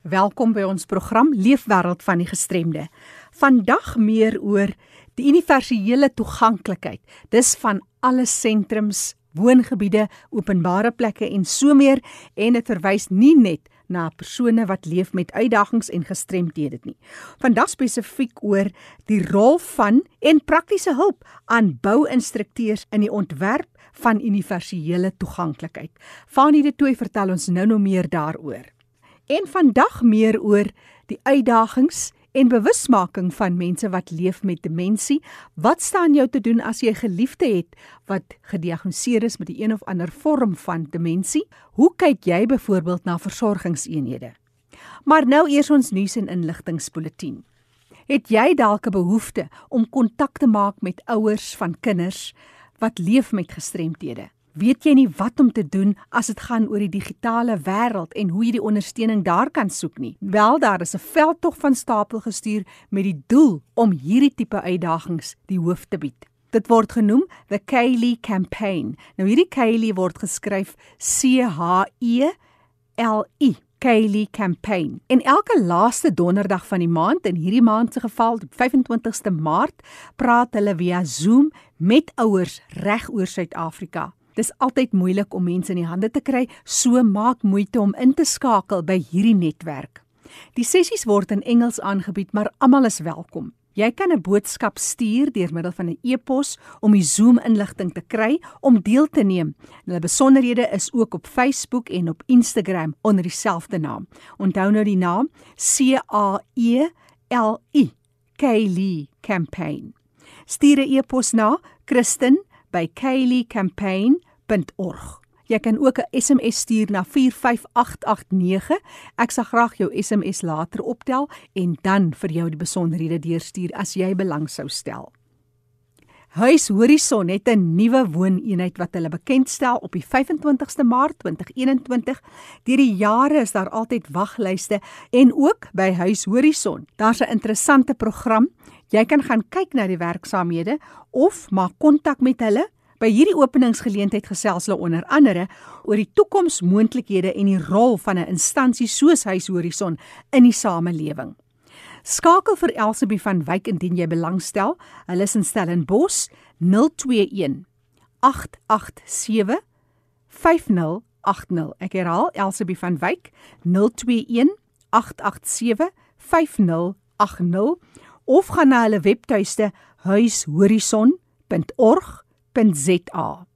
Welkom by ons program Leefwêreld van die Gestremde. Vandag meer oor die universele toeganklikheid. Dis van alle sentrums, woongebiede, openbare plekke en so meer en dit verwys nie net na persone wat leef met uitdagings en gestremthede nie. Vandag spesifiek oor die rol van en praktiese hulp aan bouinstrukteurs in die ontwerp van universele toeganklikheid. Fanie de Tooi vertel ons nou nog meer daaroor en vandag meer oor die uitdagings en bewusmaking van mense wat leef met demensie. Wat staan jou te doen as jy 'n geliefde het wat gediagnoseer is met 'n een of ander vorm van demensie? Hoe kyk jy byvoorbeeld na versorgingseenhede? Maar nou eers ons nuus en inligtingspulsatie. Het jy dalk 'n behoefte om kontak te maak met ouers van kinders wat leef met gestremthede? Weet jy nie wat om te doen as dit gaan oor die digitale wêreld en hoe jy die ondersteuning daar kan soek nie. Wel daar is 'n veldtog van stapel gestuur met die doel om hierdie tipe uitdagings die hoof te bied. Dit word genoem the Kaylee campaign. Nou hierdie Kaylee word geskryf C H E L I. Kaylee campaign. En elke laaste donderdag van die maand, in hierdie maand se geval, die 25ste Maart, praat hulle via Zoom met ouers reg oor Suid-Afrika. Dis altyd moeilik om mense in die hande te kry, so maak moeite om in te skakel by hierdie netwerk. Die sessies word in Engels aangebied, maar almal is welkom. Jy kan 'n boodskap stuur deur middel van 'n e-pos om die Zoom-inligting te kry om deel te neem. Hulle besonderhede is ook op Facebook en op Instagram onder dieselfde naam. Onthou nou die naam C A E L I Kaylee Campaign. Stuur 'n e-pos na Kristen by kayleecampaign.org. Jy kan ook 'n SMS stuur na 45889. Ek sal graag jou SMS later optel en dan vir jou die besonderhede deurstuur as jy belang sou stel. Huis Horison het 'n nuwe wooneenheid wat hulle bekendstel op die 25ste Maart 2021. Deur die jare is daar altyd waglyste en ook by Huis Horison. Daar's 'n interessante program. Jy kan gaan kyk na die werksaamhede of maak kontak met hulle. By hierdie openingsgeleentheid gesels hulle onder andere oor die toekomsmoontlikhede en die rol van 'n instansie soos Huis Horison in die samelewing. Skakel vir Elsabie van Wyk indien jy belangstel. Hulle is in Stellenbosch 021 887 5080. Ek herhaal Elsabie van Wyk 021 887 5080 of gaan na hulle webtuiste huishorison.org.za.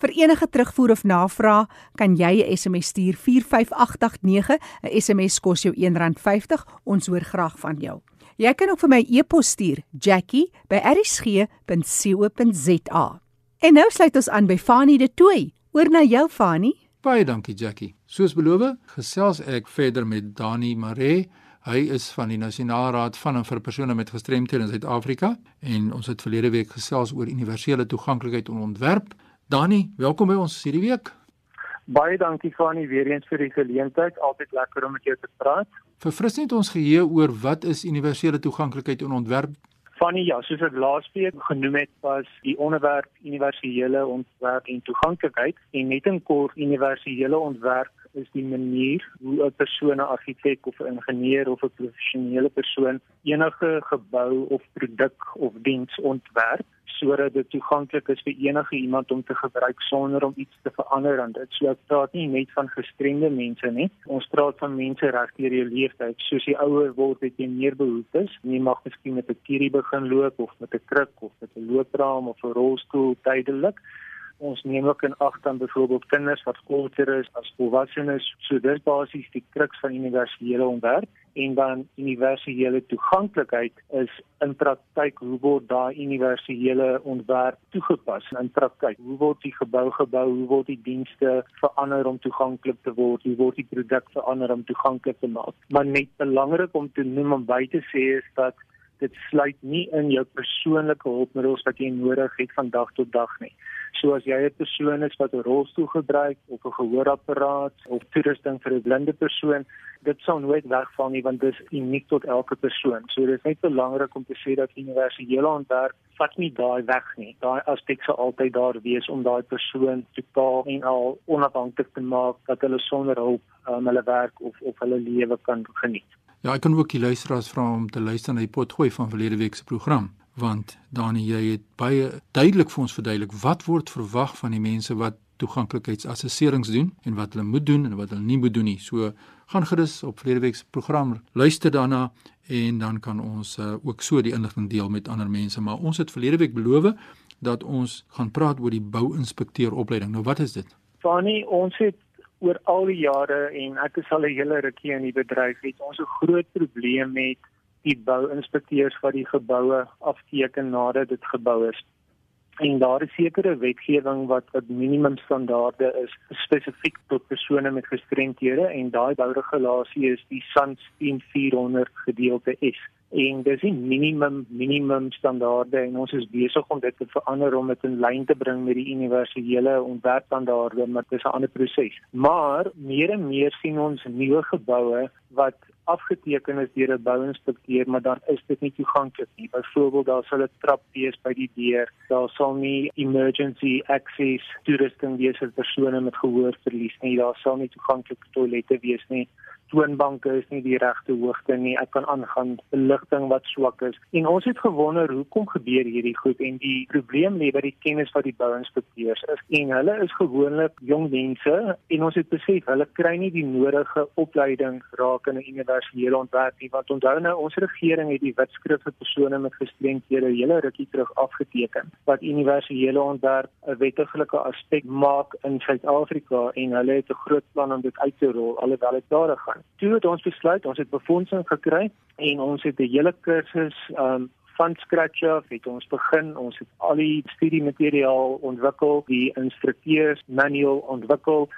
Vir enige terugvoer of navraag kan jy 'n SMS stuur 45889. 'n SMS kos jou R1.50. Ons hoor graag van jou. Jy kan ook vir my e-pos stuur, jackie@rsg.co.za. En nou sluit ons aan by Fanie de Tooi. Oor na jou Fanie. Baie dankie Jackie. Soos beloof, gesels ek verder met Dani Maree. Hy is van die Nasionale Raad van en vir persone met gestremthede in Suid-Afrika en ons het verlede week gesels oor universele toeganklikheid en ontwerp. Dani, welkom by ons hierdie week. Baie dankie Fanie weer eens vir die geleentheid. Altyd lekker om met jou te praat. Verfris net ons geheue oor wat is universele toeganklikheid en ontwerp? Fanie, ja, soos ek laasweek genoem het, was die onderwerp universele ontwerp en toeganklikheid en net in kort universele ontwerp is die manier hoe 'n persoon 'n argitek of 'n ingenieur of 'n professionele persoon enige gebou of produk of diens ontwerp sodat dit toeganklik is vir enige iemand om te gebruik sonder om iets te verander aan dit. So ek praat nie net van gestremde mense nie. Ons praat van mense reg deur jou lewenstyd. Soos jy ouer word, het jy meer behoeftes. Jy mag miskien met 'n kierie begin loop of met 'n kruk of met 'n loopraam of 'n rolstoel tydelik ons neem ook in ag dan byvoorbeeld kinders wat korter is as volwassenes. So dis basies die kruks van universele ontwerp en dan universele toeganklikheid is in praktyk hoe word daai universele ontwerp toegepas in praktyk? Hoe word die gebou gebou? Hoe word die dienste verander om toeganklik te word? Hoe word die produk verander om toeganklik te maak? Maar net belangrik om te noem om by te sê is dat dit sluit nie in jou persoonlike hulpmiddels wat jy nodig het van dag tot dag nie. So as jy 'n persoon is wat 'n rolstoel gebruik of 'n gehoorapparaat of toerusting vir 'n blinde persoon, dit sal nooit wegval nie want dit is uniek tot elke persoon. So dit is net belangrik om te sê dat universele ontwerp vat nie daai weg nie. Daai aspek sal altyd daar wees om daai persoon totaal en al onafhanklik te maak dat hulle sonder hulp um, hulle werk of of hulle lewe kan geniet. Ja, ek kan ook die luisteraars vra om te luister na die potgooi van verlede week se program want Dani jy het baie duidelik vir ons verduidelik wat word verwag van die mense wat toeganklikheidsassesserings doen en wat hulle moet doen en wat hulle nie moet doen nie. So gaan gerus op verlede week se program luister daarna en dan kan ons uh, ook so die inligting deel met ander mense, maar ons het verlede week beloof dat ons gaan praat oor die bouinspekteur opleiding. Nou wat is dit? Fani, ons het oor al die jare en ek is al 'n hele rukkie in die bedryf het ons 'n groot probleem met die bouinspekteurs wat die geboue afteken nadat dit gebou is. En daar is sekere wetgewing wat wat minimum standaarde is spesifiek tot persone met gestremthede en daai bouregulasie is die SANS 10400 gedeelte S en dis die minimum minimum standaarde en ons is besig om dit te verander om dit in lyn te bring met die universele ontwerpstandaarde maar dis 'n ander proses. Maar meer en meer sien ons nuwe geboue wat afgeteken is deur 'n bouinspekteur maar dan is dit nie toeganklik nie. Byvoorbeeld daar sal 'n trap wees by die deur daar sal nie emergency access toerusting wees vir persone met gehoorverlies nie daar sal nie toeganklike toilette wees nie toonbanke is nie die regte hoogte nie. Ek kan aangaan beligting wat swak is. En ons het gewonder hoekom gebeur hierdie goed en die probleem lê by die kennis wat die bouinspekteurs is. En hulle is gewoonlik jong mense en ons het besef hulle kry nie die nodige opleiding rakende universele ontwerp nie. Want onthou nou ons regering het die wetskrif vir persone met gestremthede hele rukkie terug afgeteken wat universele ontwerp 'n wettiglike aspek maak in Suid-Afrika en hulle het 'n groot plan om dit uit te rol alhoewel dit daar gaan. Toe het ons besluit, ons het befondsing gekry en ons het 'n hele kursus um van scratch af het ons begin. Ons het al die studiemateriaal ontwikkel, die instrukteurs manual ontwikkel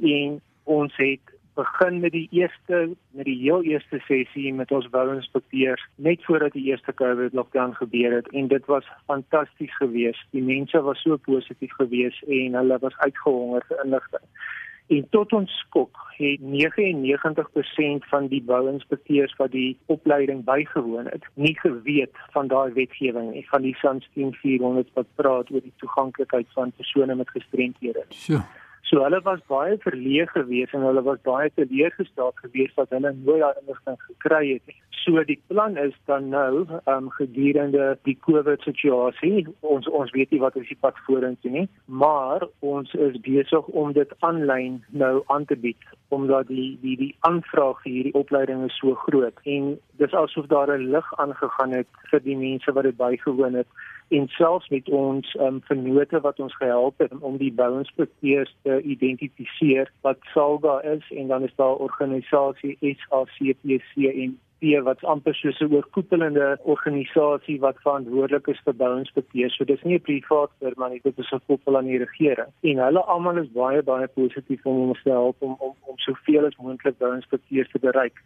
en ons het begin met die eerste met die heel eerste sessie met ons bouinspekteurs net voordat die eerste COVID lockdown gebeur het en dit was fantasties geweest. Die mense was so positief geweest en hulle was uitgehonger vir inligting. En tot ons skok het 99% van die bouinspekteurs wat die opleiding bygewoon het, nie geweet van daai wetgewing en van die SANS 10400 wat praat oor die toeganklikheid van persone met gestremthede. So. So hulle was baie verleë geweest en hulle was baie teleurgestel geweest dat hulle nooit daai inligting gekry het nie. So die plan is dan nou um gedurende die COVID situasie, ons ons weet nie wat is die pad vorentoe nie, maar ons is besig om dit aanlyn nou aan te bied omdat die die die aanvraag vir hierdie opleiding is so groot en dis asof daar 'n lig aangegaan het vir die mense wat dit bygewoon het en selfs met ons um, vennote wat ons gehelp het om die bouinspekteurs te identifiseer wat SALGA is en dan is daar organisasie SACPC en die wat amper soos 'n oorkoepelende organisasie wat verantwoordelik is vir bouinspekteurs. So dis nie 'n privaat firma nie, dit is 'n koppel aan die regering. En hulle almal is baie baie positief om ons te help om om om soveel as moontlik bouinspekteurs te bereik.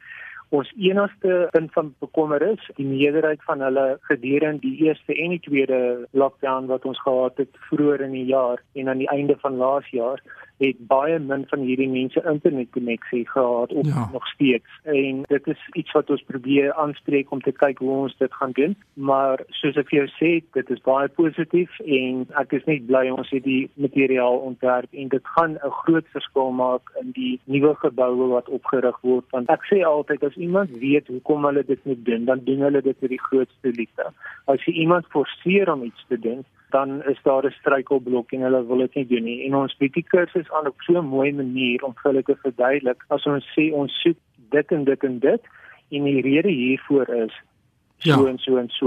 Ons enigste punt van bekommer is die meerderheid van hulle gedurende die eerste en die tweede lockdown wat ons gehad het vroeër in die jaar en aan die einde van laas jaar het baie min van hierdie mense internetkonneksie gehad of ja. nog steeds. En dit is iets wat ons probeer aanspreek om te kyk hoe ons dit gaan doen. Maar soos ek vir jou sê dit is baie positief en ek is net bly ons het die materiaal ontwerp en dit gaan 'n groot verskil maak in die nuwe geboue wat opgerig word. Want ek sê altyd as iemand weet hoekom hulle dit moet doen dan doen hulle dit met die grootste liefde. As jy iemand forceer om iets te doen dan is daar 'n struikelblok en hulle wil dit nie doen nie. En ons bied die kursus aan op so 'n mooi manier om vir hulle te verduidelik as ons sê ons soek dit en dit en dit en die rede hiervoor is so ja. en so en so.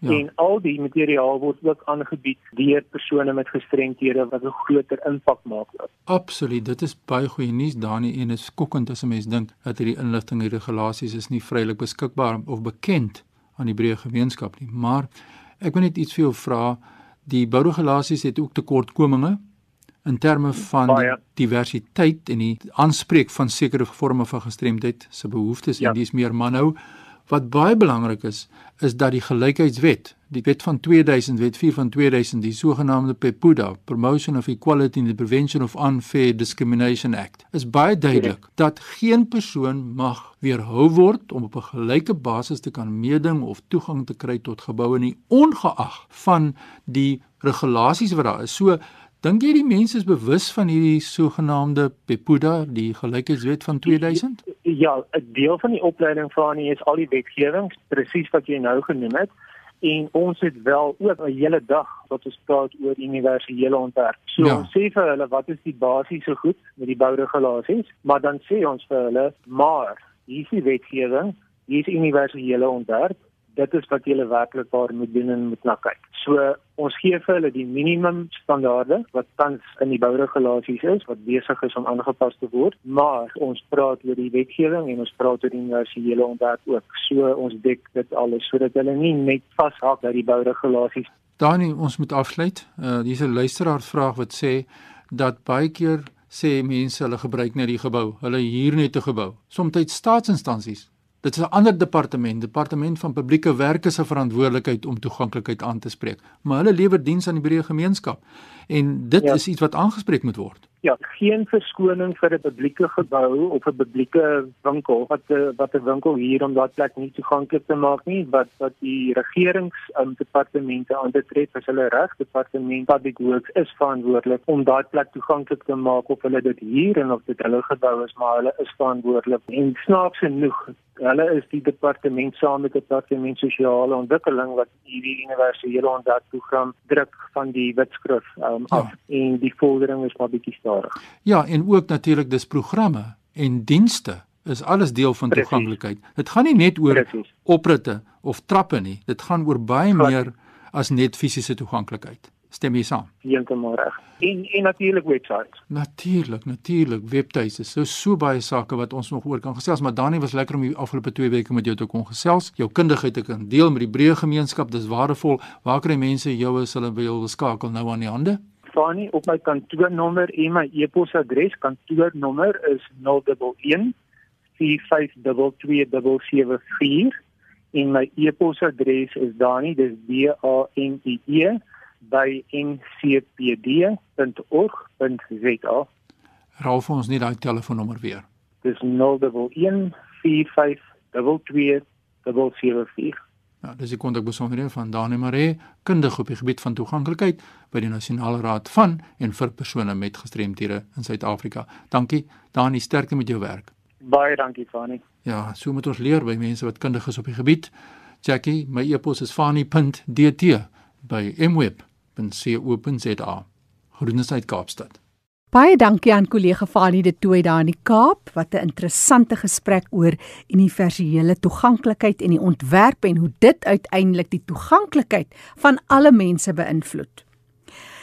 Ja. En al die materiaal word ook aangebied deur persone met gestremthede wat 'n groter impak maak. Absoluut, dit is baie goeie nuus Dani en is skokkend as 'n mens dink dat hierdie inligting en regulasies is nie vrylik beskikbaar of bekend aan die breë gemeenskap nie. Maar ek wil net iets vir jou vra die bouregulasies het ook tekortkominge in terme van die diversiteit en die aanspreek van sekere vorme van gestremdheid se behoeftes. Ja. en dis meer man nou wat baie belangrik is is dat die gelykheidswet die wet van 2000, wet 4 van 2000, die sogenaamde PEPUDA, Promotion of Equality and the Prevention of Unfair Discrimination Act, is baie duidelik dat geen persoon mag weerhou word om op 'n gelyke basis te kan meeding of toegang te kry tot geboue nie, ongeag van die regulasies wat daar is. So Dink jy die mense is bewus van hierdie sogenaamde PEPUDA, die gelykheidswet van 2000? Ja, 'n deel van die opleiding van nie is al die wetgewing presies wat jy nou genoem het en ons het wel ook 'n hele dag wat ons praat oor universele ontwerp. So ja. ons sê vir hulle wat is die basiese goed met die bouregulasies, maar dan sê ons vir hulle maar hier is die wetgewing, hier is universele ontwerp dit is wat julle werklik waar moet doen en moet na kyk. So ons gee vir hulle die minimum standaarde wat tans in die bouregulasies is wat besig is om aangepas te word, maar ons praat oor die wetgewing en ons praat oor die universele ontwerp ook. So ons dek dit alles sodat hulle nie net vashak by die bouregulasies. Dani, ons moet afsluit. Uh hier's 'n luisteraar vraag wat sê dat baie keer sê mense hulle gebruik net die gebou. Hulle huur net 'n gebou. Somstyds staatsinstansies Dit is 'n ander departement, departement van publieke werke se verantwoordelikheid om toeganklikheid aan te spreek, maar hulle lewer diens aan die breë gemeenskap en dit ja. is iets wat aangespreek moet word. Ja, geen verskoning vir 'n publieke gebou of 'n publieke winkel wat 'n wat 'n winkel hier om daardie plek nie toeganklik te maak nie, wat wat die regerings um, departemente aanbetref, as hulle reg departement public works is verantwoordelik om daardie plek toeganklik te maak of hulle dit hier en of dit hulle gebou is, maar hulle is verantwoordelik. En snaaks genoeg hulle is die departement saam met die departement sosiale ontwikkeling wat hierdie universele ontwikkelprogram druk van die wetskrif um, ja. af en die vordering is maar bietjie stadig. Ja, en ook natuurlik dis programme en dienste is alles deel van toeganklikheid. Dit gaan nie net oor Precies. opritte of trappe nie. Dit gaan oor baie Gaat. meer as net fisiese toeganklikheid. Stem jy saam? Heeltemal reg. En en natuurlik websites. Natuurlik, natuurlik webtuise. So so baie sake wat ons nog oor kan gesels, maar Dani was lekker om die afgelope 2 weke met jou te kon gesels. Jou kundigheid te kan deel met die breë gemeenskap, dis waardevol. Waar kry mense jou as hulle wil skakel nou aan die hande? Fani op my kantoornommer en my e-posadres. Kantoornommer is 011 4522774 en my e-posadres is dani dis d a n i e by ncpd.org.za. Raal vir ons net daai telefoonnommer weer. Dis 011 4522774. Ja, dis die kontakbesonderhede van Dani Maree, kundige op die gebied van toeganklikheid by die Nasionale Raad van en vir persone met gestremthede in Suid-Afrika. Dankie, Dani, sterkte met jou werk. Baie dankie, Fani. Ja, so moet ons leer by mense wat kundig is op die gebied. Jackie, my e-pos is fani.dt by mweb www.co.za. Groetens uit Kaapstad. Baie dankie aan kollega Fanie de Tooi daar in die Kaap wat 'n interessante gesprek oor universele toeganklikheid en die ontwerp en hoe dit uiteindelik die toeganklikheid van alle mense beïnvloed.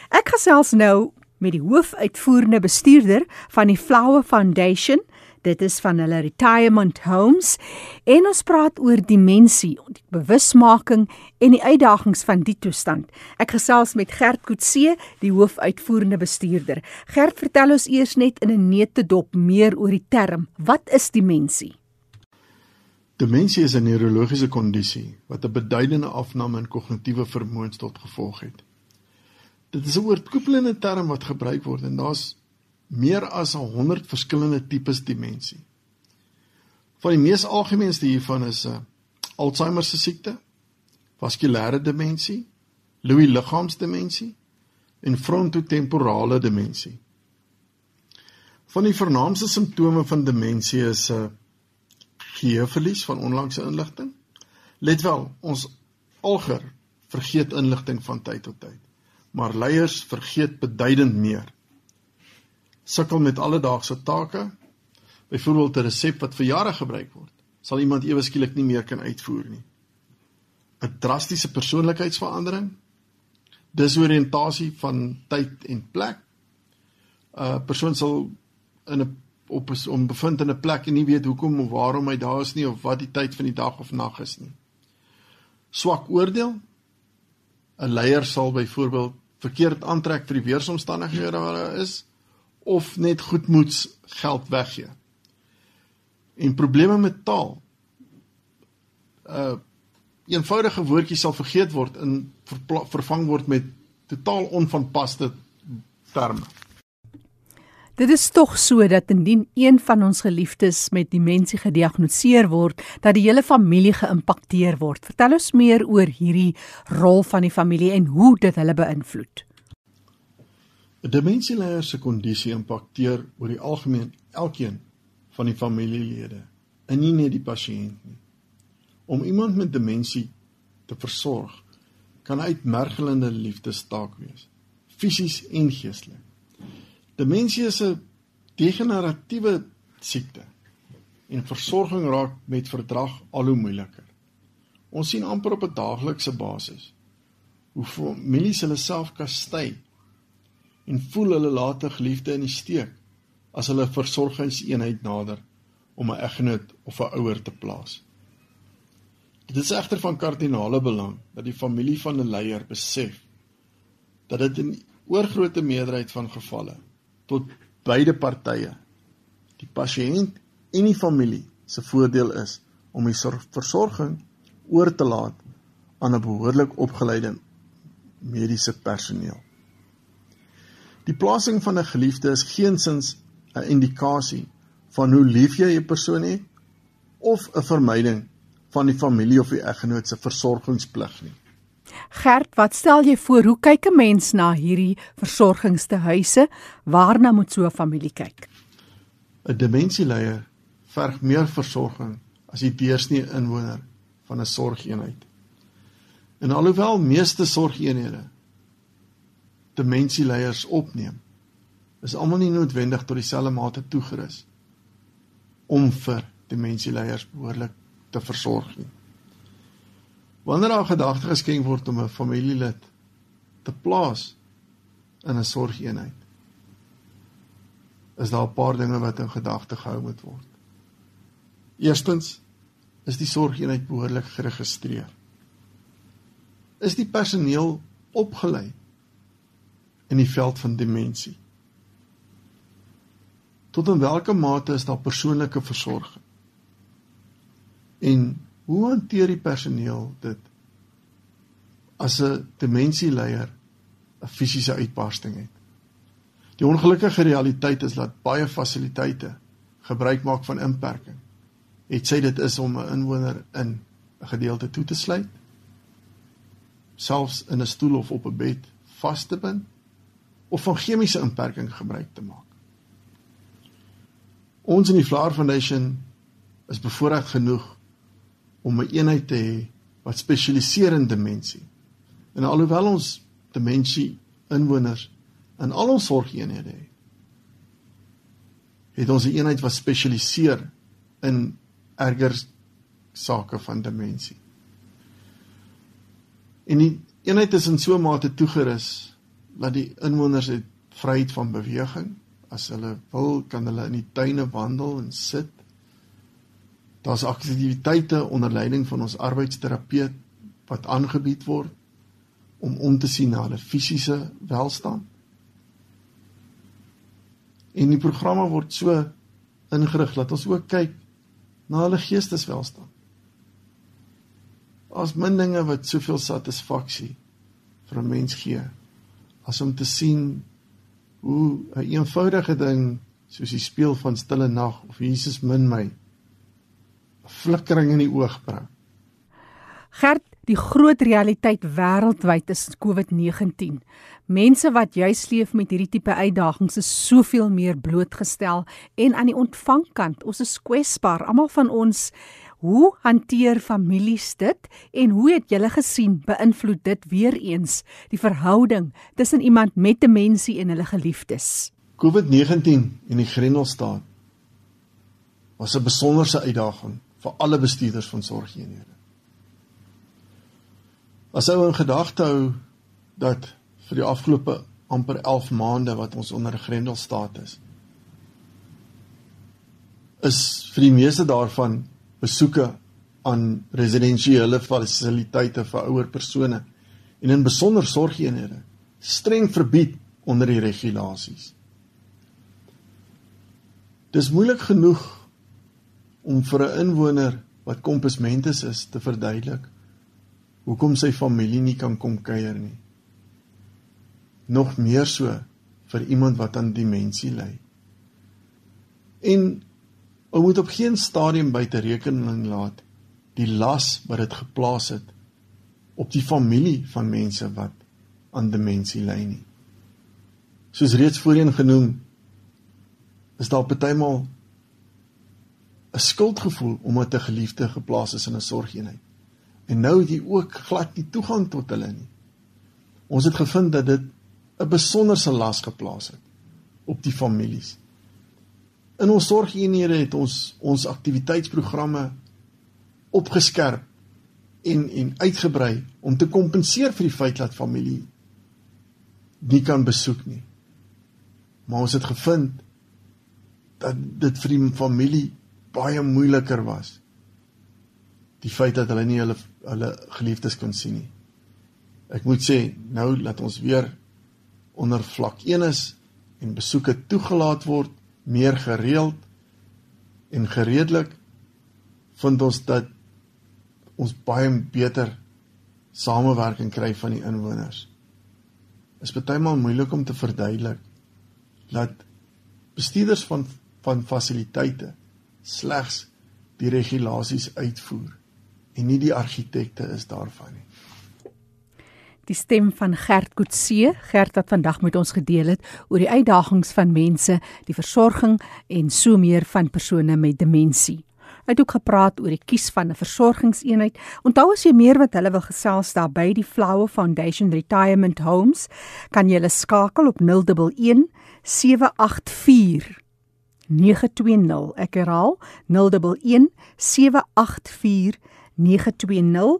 Ek gesels nou met die hoofuitvoerende bestuurder van die Flower Foundation, Dit is van hulle retirement homes en ons praat oor dimensie, die bewusmaking en die uitdagings van die toestand. Ek gesels met Gert Kutse, die hoofuitvoerende bestuurder. Gert, vertel ons eers net in 'n neutedop meer oor die term. Wat is dimensie? Demensie is 'n neurologiese kondisie wat 'n beduidende afname in kognitiewe vermoëns tot gevolg het. Dit is 'n oorkoepelende term wat gebruik word en daar's meer as 100 verskillende tipes demensie. Van die mees algemeenste hiervan is 'n uh, Alzheimer se siekte, vaskulêre demensie, Lewy liggaamsdemensie en frontotemporale demensie. Van die vernaamste simptome van demensie is 'n uh, geheueverlies van onlangse inligting. Let wel, ons alger vergeet inligting van tyd tot tyd, maar leiers vergeet beduidend meer sukkel met alledaagse take, byvoorbeeld 'n resep wat vir jare gebruik word, sal iemand ewe skielik nie meer kan uitvoer nie. 'n Drastiese persoonlikheidsverandering, disoriëntasie van tyd en plek. 'n Persoon sal in 'n op is om bevind in 'n plek en nie weet hoekom of waarom hy daar is nie of wat die tyd van die dag of nag is nie. Swak oordeel. 'n Leier sal byvoorbeeld verkeerd aantrek vir die weeromstandighede waar hy is of net goedmoeds geld weggee. En probleme met taal. Uh eenvoudige woordjie sal vergeet word en vervang word met totaal onvanpaste terme. Dit is tog so dat indien een van ons geliefdes met demensie gediagnoseer word, dat die hele familie geïmpakteer word. Vertel ons meer oor hierdie rol van die familie en hoe dit hulle beïnvloed. 'n Demensieleier se kondisie impakteer oor die algemeen elkeen van die familielede, en nie net die pasiënt nie. Om iemand met demensie te versorg, kan uitmergelende liefdestaak wees, fisies en geestelik. Demensie is 'n degeneratiewe siekte en versorging raak met verdrag al hoe moeiliker. Ons sien amper op 'n daaglikse basis hoe families hulle self kastei en voel hulle later geliefde in die steek as hulle versorgingseenheid nader om 'n eggenoot of 'n ouer te plaas. Dit is egter van kardinale belang dat die familie van 'n leier besef dat dit in oorgrootste meerderheid van gevalle tot beide partye, die pasiënt en die familie se voordeel is om die versorging oor te laat aan 'n behoorlik opgeleide mediese personeel. Die plasing van 'n geliefde is geensins 'n indikasie van hoe lief jy 'n persoon het of 'n vermyding van die familie of die eggenoot se versorgingsplig nie. Gert, wat stel jy voor? Hoe kyk 'n mens na hierdie versorgingstehuise? Waarna moet so 'n familie kyk? 'n Demensieleier verg meer versorging as die deursnee inwoner van 'n sorgeenheid. En alhoewel meeste sorgeenhede demensieleiers opneem, is almal nie noodwendig tot dieselfde mate toegerus om vir demensieleiers behoorlik te versorg nie. Wanneer daar gedagte geskenk word om 'n familielid te plaas in 'n sorgeenheid, is daar 'n paar dinge wat in gedagte gehou moet word. Eerstens is die sorgeenheid behoorlik geregistreer. Is die personeel opgelei in die veld van demensie? Tot in watter mate is daar persoonlike versorging? En Hoe hanteer die personeel dit as 'n demensieleier 'n fisiese uitbarsting het? Die ongelukkige realiteit is dat baie fasiliteite gebruik maak van inperking. Het sê dit is om 'n inwoner in 'n gedeelte toe te sluit, selfs in 'n stoel of op 'n bed vas te bind of van chemiese inperking gebruik te maak. Ons in die Flower Foundation is bevoorreg genoeg om 'n eenheid te hê wat spesialiseer in demensie. En alhoewel ons demensie inwoners in al ons sorgeenhede het, het ons 'n eenheid wat spesialiseer in erger sake van demensie. En die eenheid is in so 'n mate toegerus dat die inwoners het vryheid van beweging. As hulle wil, kan hulle in die tuine wandel en sit Daar's aktiwiteite onder leiding van ons arbeidsterapeut wat aangebied word om om te sien na hulle fisiese welstand. En die programme word so ingerig dat ons ook kyk na hulle geesteswelstand. As min dinge wat soveel satisfaksie vir 'n mens gee as om te sien hoe 'n eenvoudige ding soos die speel van stille nag of Jesus min my flikkering in die oog bring. Gert, die groot realiteit wêreldwyd is COVID-19. Mense wat juis leef met hierdie tipe uitdagings is soveel meer blootgestel en aan die ontvangkant, ons is kwesbaar, almal van ons. Hoe hanteer families dit en hoe het julle gesien beïnvloed dit weer eens die verhouding tussen iemand met demensie en hulle geliefdes? COVID-19 en die Grendelstaat was 'n besonderse uitdaging vir alle bestuurders van sorgeenhede. As ou in gedagte hou dat vir die afgelope amper 11 maande wat ons onder 'n grendelstaat is, is vir die meeste daarvan besoeke aan residensiële fasiliteite vir ouer persone en in besonder sorgeenhede streng verbied onder die regulasies. Dis moeilik genoeg om vir 'n inwoner wat kompensmentes is te verduidelik hoekom sy familie nie kan kom kuier nie. Nog meer so vir iemand wat aan demensie ly. En ou moet op geen stadium buite rekening laat die las wat dit geplaas het op die familie van mense wat aan demensie ly nie. Soos reeds voorheen genoem, is daar partymal 'n skuldgevoel omdat 'n geliefde geplaas is in 'n sorgeenheid. En nou het jy ook glad nie toegang tot hulle nie. Ons het gevind dat dit 'n besonderse las geplaas het op die families. In ons sorgeenhede het ons ons aktiwiteitsprogramme opgeskerp en en uitgebrei om te kompenseer vir die feit dat familie nie kan besoek nie. Maar ons het gevind dat dit vir die familie baie moeiliker was. Die feit dat hulle nie hulle hulle geliefdes kon sien nie. Ek moet sê, nou laat ons weer onder vlak 1 is en besoeke toegelaat word meer gereeld en gereedelik vind ons dat ons baie beter samewerking kry van die inwoners. Is baie maal moeilik om te verduidelik dat bestuurders van van fasiliteite slegs die regulasies uitvoer en nie die argitekte is daarvan nie. Die stem van Gert Kutse, Gert wat vandag met ons gedeel het oor die uitdagings van mense, die versorging en so meer van persone met demensie. Hy het ook gepraat oor die kies van 'n versorgingseenheid. Onthou as jy meer wat hulle wil gesels daar by die Flower Foundation Retirement Homes, kan jy hulle skakel op 011 784 920. Ek herhaal 011 784 920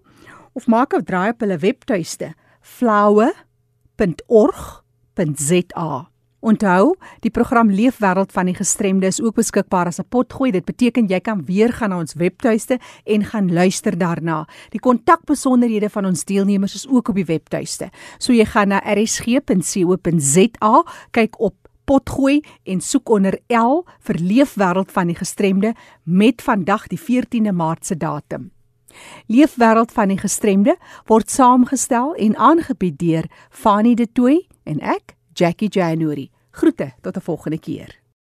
of maak 'n draai op hulle webtuiste flowe.org.za. Onthou, die program Leefwêreld van die Gestremde is ook beskikbaar as 'n potgooi. Dit beteken jy kan weer gaan na ons webtuiste en gaan luister daarna. Die kontakbesonderhede van ons deelnemers is ook op die webtuiste. So jy gaan na rsg.co.za, kyk op potgooi en soek onder L vir Leefwêreld van die Gestremde met vandag die 14de Maart se datum. Leefwêreld van die Gestremde word saamgestel en aangebied deur Fanie De Tooy en ek, Jackie January. Groete tot 'n volgende keer.